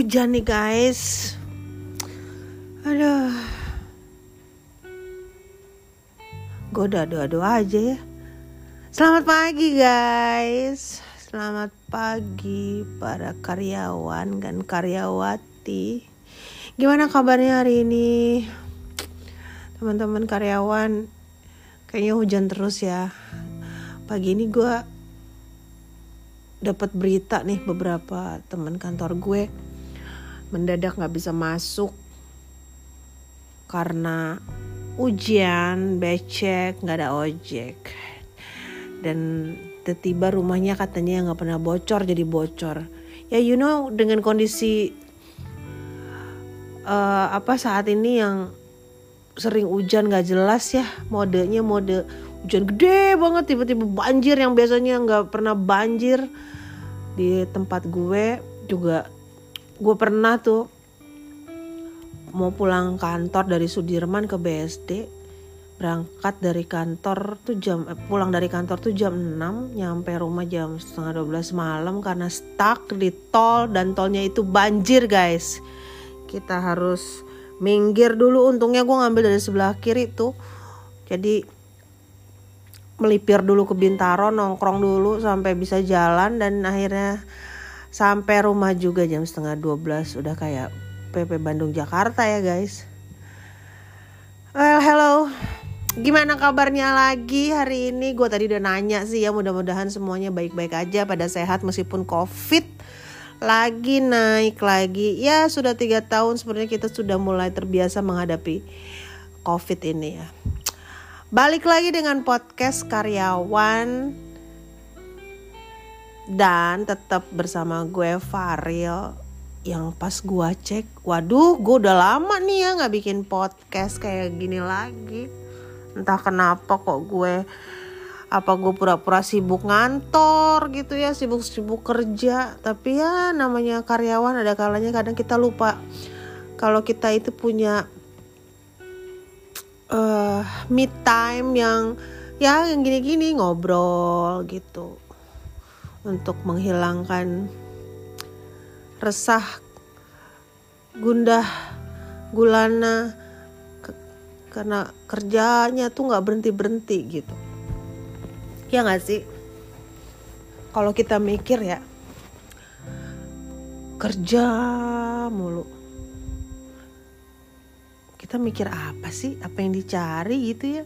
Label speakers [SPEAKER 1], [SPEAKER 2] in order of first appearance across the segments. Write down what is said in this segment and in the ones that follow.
[SPEAKER 1] hujan nih guys. Aduh. Gue udah doa-doa aja ya. Selamat pagi guys. Selamat pagi para karyawan dan karyawati. Gimana kabarnya hari ini? Teman-teman karyawan, kayaknya hujan terus ya. Pagi ini gue dapat berita nih beberapa teman kantor gue mendadak nggak bisa masuk karena ujian becek nggak ada ojek. Dan tiba-tiba rumahnya katanya nggak pernah bocor jadi bocor. Ya you know dengan kondisi uh, apa saat ini yang sering hujan nggak jelas ya modenya mode hujan gede banget tiba-tiba banjir yang biasanya nggak pernah banjir di tempat gue juga gue pernah tuh mau pulang kantor dari Sudirman ke BSD berangkat dari kantor tuh jam eh, pulang dari kantor tuh jam 6 nyampe rumah jam setengah 12 malam karena stuck di tol dan tolnya itu banjir guys. Kita harus minggir dulu untungnya gue ngambil dari sebelah kiri tuh. Jadi melipir dulu ke Bintaro nongkrong dulu sampai bisa jalan dan akhirnya sampai rumah juga jam setengah 12 udah kayak PP Bandung Jakarta ya guys. Well hello. Gimana kabarnya lagi hari ini? Gue tadi udah nanya sih ya mudah-mudahan semuanya baik-baik aja pada sehat meskipun covid lagi naik lagi. Ya sudah tiga tahun sebenarnya kita sudah mulai terbiasa menghadapi covid ini ya. Balik lagi dengan podcast karyawan dan tetap bersama gue Faril yang pas gue cek, waduh gue udah lama nih ya nggak bikin podcast kayak gini lagi. Entah kenapa kok gue apa gue pura-pura sibuk ngantor gitu ya sibuk-sibuk kerja tapi ya namanya karyawan ada kalanya kadang kita lupa kalau kita itu punya uh, me time yang ya yang gini-gini ngobrol gitu untuk menghilangkan resah gundah gulana ke, karena kerjanya tuh nggak berhenti berhenti gitu. Ya nggak sih? Kalau kita mikir ya kerja mulu. Kita mikir apa sih? Apa yang dicari gitu ya?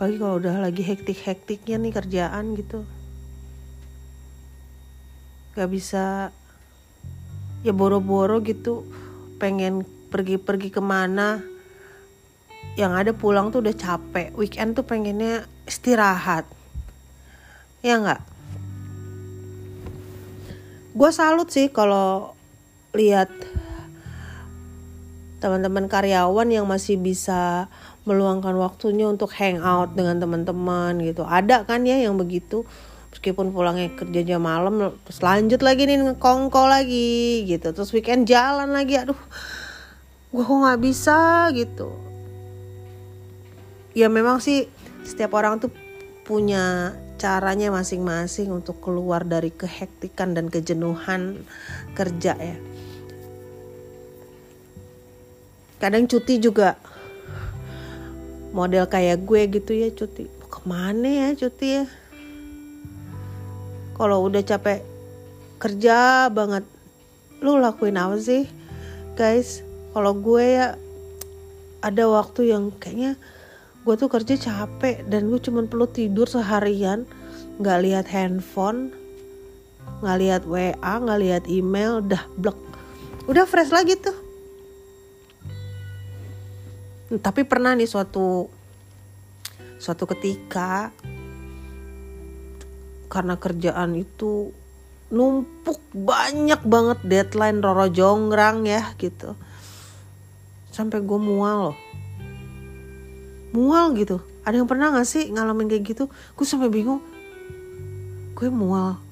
[SPEAKER 1] Pagi kalau udah lagi hektik-hektiknya nih kerjaan gitu gak bisa ya boro-boro gitu pengen pergi-pergi ke mana. Yang ada pulang tuh udah capek weekend tuh pengennya istirahat. Ya nggak? Gue salut sih kalau lihat teman-teman karyawan yang masih bisa meluangkan waktunya untuk hangout dengan teman-teman gitu. Ada kan ya yang begitu meskipun pulangnya kerja jam malam terus lanjut lagi nih ngekongko lagi gitu. Terus weekend jalan lagi aduh gue kok nggak bisa gitu. Ya memang sih setiap orang tuh punya caranya masing-masing untuk keluar dari kehektikan dan kejenuhan kerja ya. Kadang cuti juga model kayak gue gitu ya cuti. Ke mana ya cuti ya kalau udah capek kerja banget lu lakuin apa sih? Guys kalau gue ya ada waktu yang kayaknya gue tuh kerja capek dan gue cuma perlu tidur seharian nggak lihat handphone nggak lihat wa nggak lihat email udah blok udah fresh lagi tuh. Tapi pernah nih suatu suatu ketika karena kerjaan itu numpuk banyak banget deadline Roro Jonggrang ya gitu. Sampai gue mual loh. Mual gitu. Ada yang pernah gak sih ngalamin kayak gitu? Gue sampai bingung. Gue mual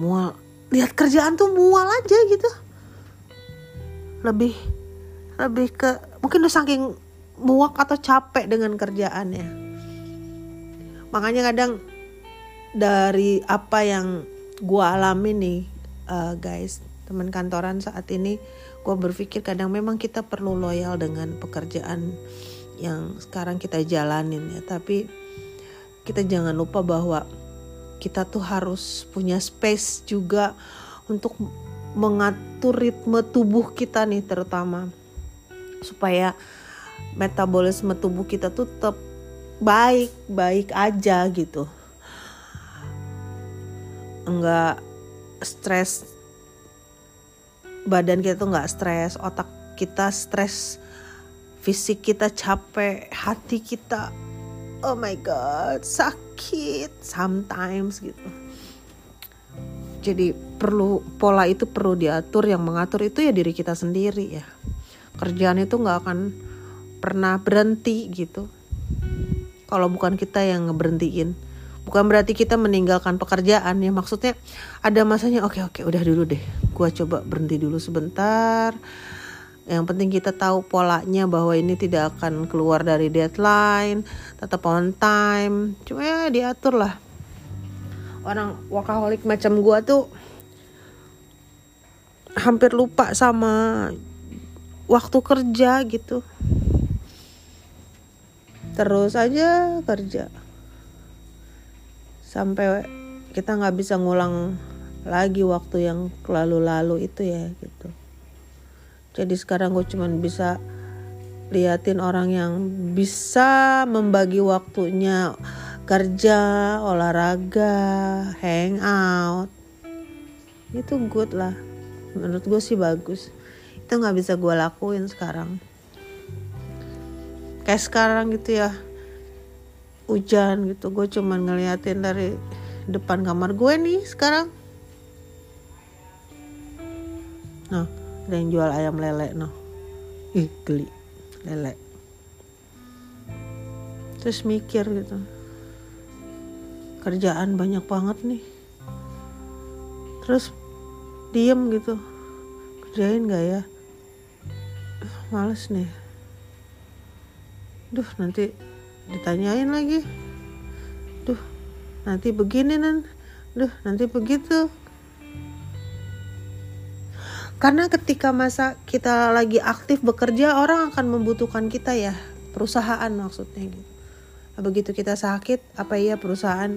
[SPEAKER 1] mual. Lihat kerjaan tuh mual aja gitu. Lebih lebih ke mungkin udah saking muak atau capek dengan kerjaannya. Makanya kadang dari apa yang gue alami nih uh, guys, teman kantoran saat ini gue berpikir kadang memang kita perlu loyal dengan pekerjaan yang sekarang kita jalanin ya. Tapi kita jangan lupa bahwa kita tuh harus punya space juga untuk mengatur ritme tubuh kita nih terutama supaya metabolisme tubuh kita tuh tetap baik baik aja gitu enggak stres badan kita tuh nggak stres otak kita stres fisik kita capek hati kita oh my god sakit sometimes gitu. Jadi perlu pola itu perlu diatur yang mengatur itu ya diri kita sendiri ya. Kerjaan itu nggak akan pernah berhenti gitu. Kalau bukan kita yang ngeberhentiin bukan berarti kita meninggalkan pekerjaan ya maksudnya ada masanya oke oke udah dulu deh gua coba berhenti dulu sebentar yang penting kita tahu polanya bahwa ini tidak akan keluar dari deadline, tetap on time. Cuma ya diatur lah. Orang workaholic macam gua tuh hampir lupa sama waktu kerja gitu. Terus aja kerja. Sampai kita nggak bisa ngulang lagi waktu yang lalu-lalu itu ya gitu jadi sekarang gue cuman bisa liatin orang yang bisa membagi waktunya kerja, olahraga, hangout. Itu good lah. Menurut gue sih bagus. Itu nggak bisa gue lakuin sekarang. Kayak sekarang gitu ya. Hujan gitu. Gue cuman ngeliatin dari depan kamar gue nih sekarang. Nah, ada yang jual ayam lele no ih geli. Lele. Terus mikir gitu. Kerjaan banyak banget nih. Terus diem gitu. Kerjain gak ya? Males nih. Duh nanti ditanyain lagi duh nanti begini nan duh nanti begitu karena ketika masa kita lagi aktif bekerja, orang akan membutuhkan kita ya, perusahaan maksudnya gitu. Nah, begitu kita sakit, apa iya perusahaan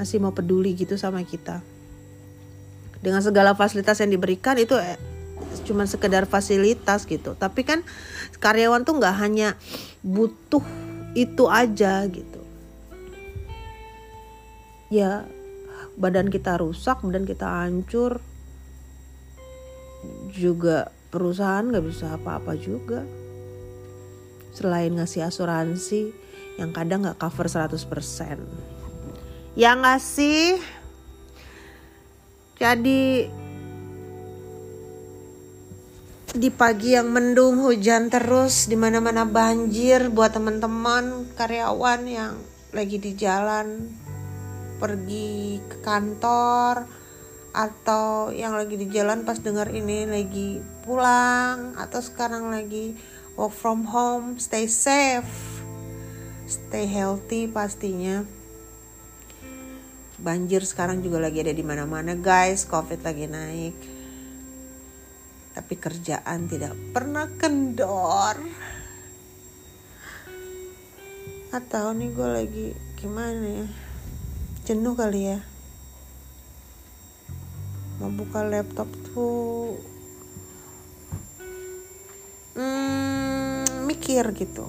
[SPEAKER 1] masih mau peduli gitu sama kita? Dengan segala fasilitas yang diberikan itu eh, cuma sekedar fasilitas gitu. Tapi kan karyawan tuh nggak hanya butuh itu aja gitu. Ya badan kita rusak, badan kita hancur, juga perusahaan nggak bisa apa-apa juga. Selain ngasih asuransi yang kadang nggak cover 100% ya nggak sih? Jadi di pagi yang mendung hujan terus di mana-mana banjir buat teman-teman karyawan yang lagi di jalan pergi ke kantor atau yang lagi di jalan pas dengar ini lagi pulang atau sekarang lagi work from home stay safe stay healthy pastinya. Banjir sekarang juga lagi ada di mana-mana guys covid lagi naik tapi kerjaan tidak pernah kendor. Atau nih gue lagi gimana ya? Jenuh kali ya. Mau buka laptop tuh. Hmm, mikir gitu.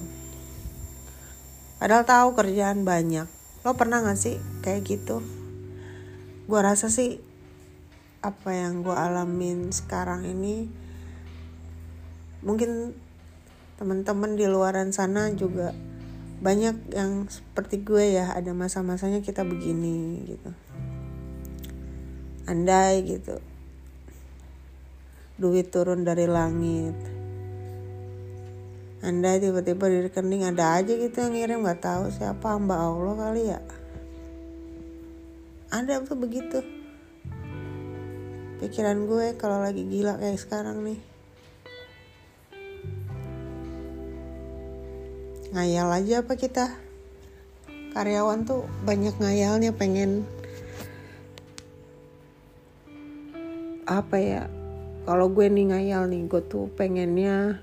[SPEAKER 1] Padahal tahu kerjaan banyak. Lo pernah gak sih kayak gitu? Gue rasa sih apa yang gue alamin sekarang ini mungkin teman-teman di luaran sana juga banyak yang seperti gue ya ada masa-masanya kita begini gitu. Andai gitu. Duit turun dari langit. Andai tiba-tiba di rekening ada aja gitu yang ngirim nggak tahu siapa mbak Allah kali ya. Ada tuh begitu pikiran gue kalau lagi gila kayak sekarang nih. Ngayal aja apa kita? Karyawan tuh banyak ngayalnya pengen apa ya? Kalau gue nih ngayal nih gue tuh pengennya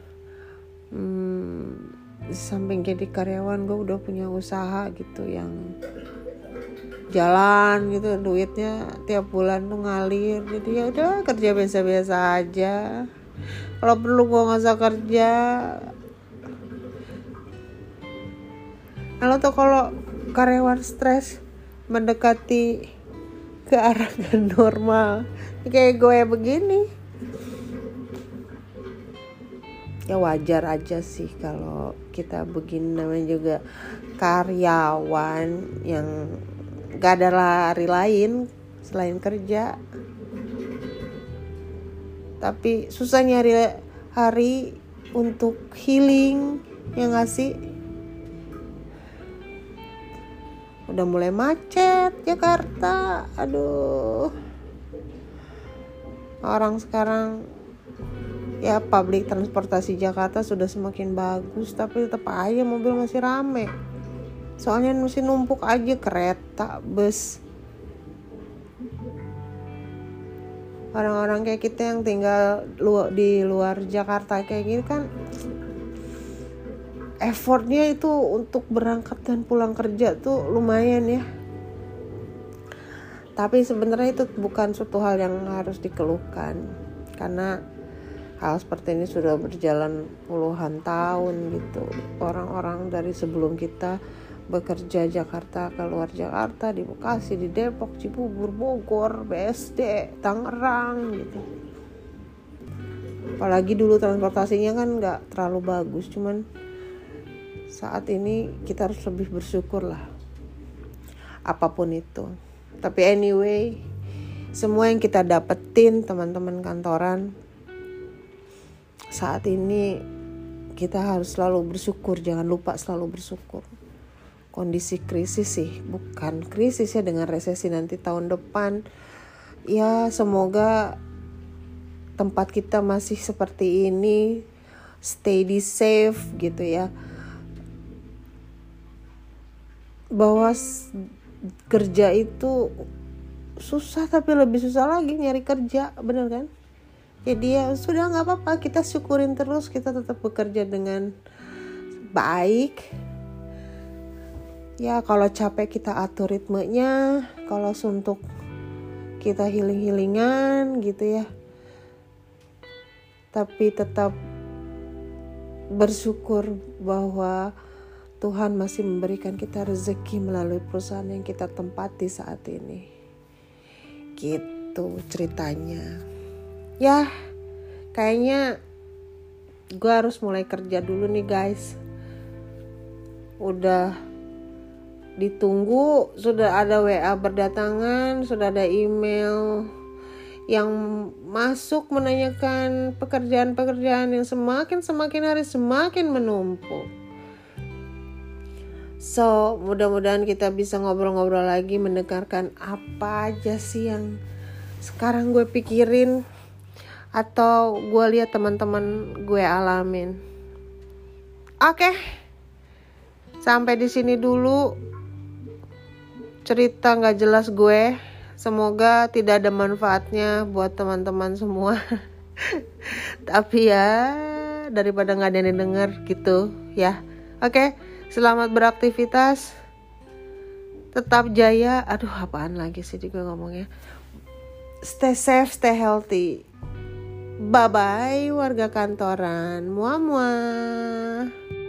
[SPEAKER 1] hmm, samping jadi karyawan gue udah punya usaha gitu yang jalan gitu duitnya tiap bulan tuh ngalir. Jadi ya udah kerja biasa-biasa aja. Kalau perlu gue nggak usah kerja. Kalau tuh kalau karyawan stres mendekati ke arah normal. Kayak gue begini. Ya wajar aja sih kalau kita begini. Namanya juga karyawan yang gak ada lari lain selain kerja. Tapi susah nyari hari untuk healing yang ngasih udah mulai macet Jakarta. Aduh. Orang sekarang ya public transportasi Jakarta sudah semakin bagus tapi tetap aja mobil masih rame soalnya masih numpuk aja kereta bus. Orang-orang kayak kita yang tinggal di luar Jakarta kayak gini kan effortnya itu untuk berangkat dan pulang kerja tuh lumayan ya. Tapi sebenarnya itu bukan suatu hal yang harus dikeluhkan. Karena hal seperti ini sudah berjalan puluhan tahun gitu. Orang-orang dari sebelum kita bekerja Jakarta keluar Jakarta di Bekasi di Depok Cibubur Bogor BSD Tangerang gitu. Apalagi dulu transportasinya kan nggak terlalu bagus cuman saat ini kita harus lebih bersyukur lah apa pun itu. Tapi anyway semua yang kita dapetin teman-teman kantoran saat ini kita harus selalu bersyukur. Jangan lupa selalu bersyukur kondisi krisis sih bukan krisis ya dengan resesi nanti tahun depan. Ya semoga tempat kita masih seperti ini stay di safe gitu ya. Bahwa kerja itu susah tapi lebih susah lagi nyari kerja bener kan? Jadi ya sudah nggak apa-apa kita syukurin terus kita tetap bekerja dengan baik ya kalau capek kita atur ritmenya kalau suntuk kita healing-healingan gitu ya. Tapi tetap bersyukur bahwa Tuhan masih memberikan kita rezeki melalui perusahaan yang kita tempati saat ini. Gitu ceritanya. Ya kayaknya gue harus mulai kerja dulu nih guys. Udah ditunggu sudah ada WA berdatangan sudah ada email yang masuk menanyakan pekerjaan-pekerjaan yang semakin semakin hari semakin menumpuk. So, mudah-mudahan kita bisa ngobrol-ngobrol lagi mendengarkan apa aja sih yang sekarang gue pikirin atau gue lihat teman-teman gue alamin. Oke, sampai di sini dulu cerita nggak jelas gue. Semoga tidak ada manfaatnya buat teman-teman semua. Tapi ya daripada nggak ada yang denger gitu ya. Oke, selamat beraktivitas. Tetap jaya. Aduh, apaan lagi sih gue ngomongnya. Stay safe, stay healthy. Bye bye warga kantoran. Muah muah.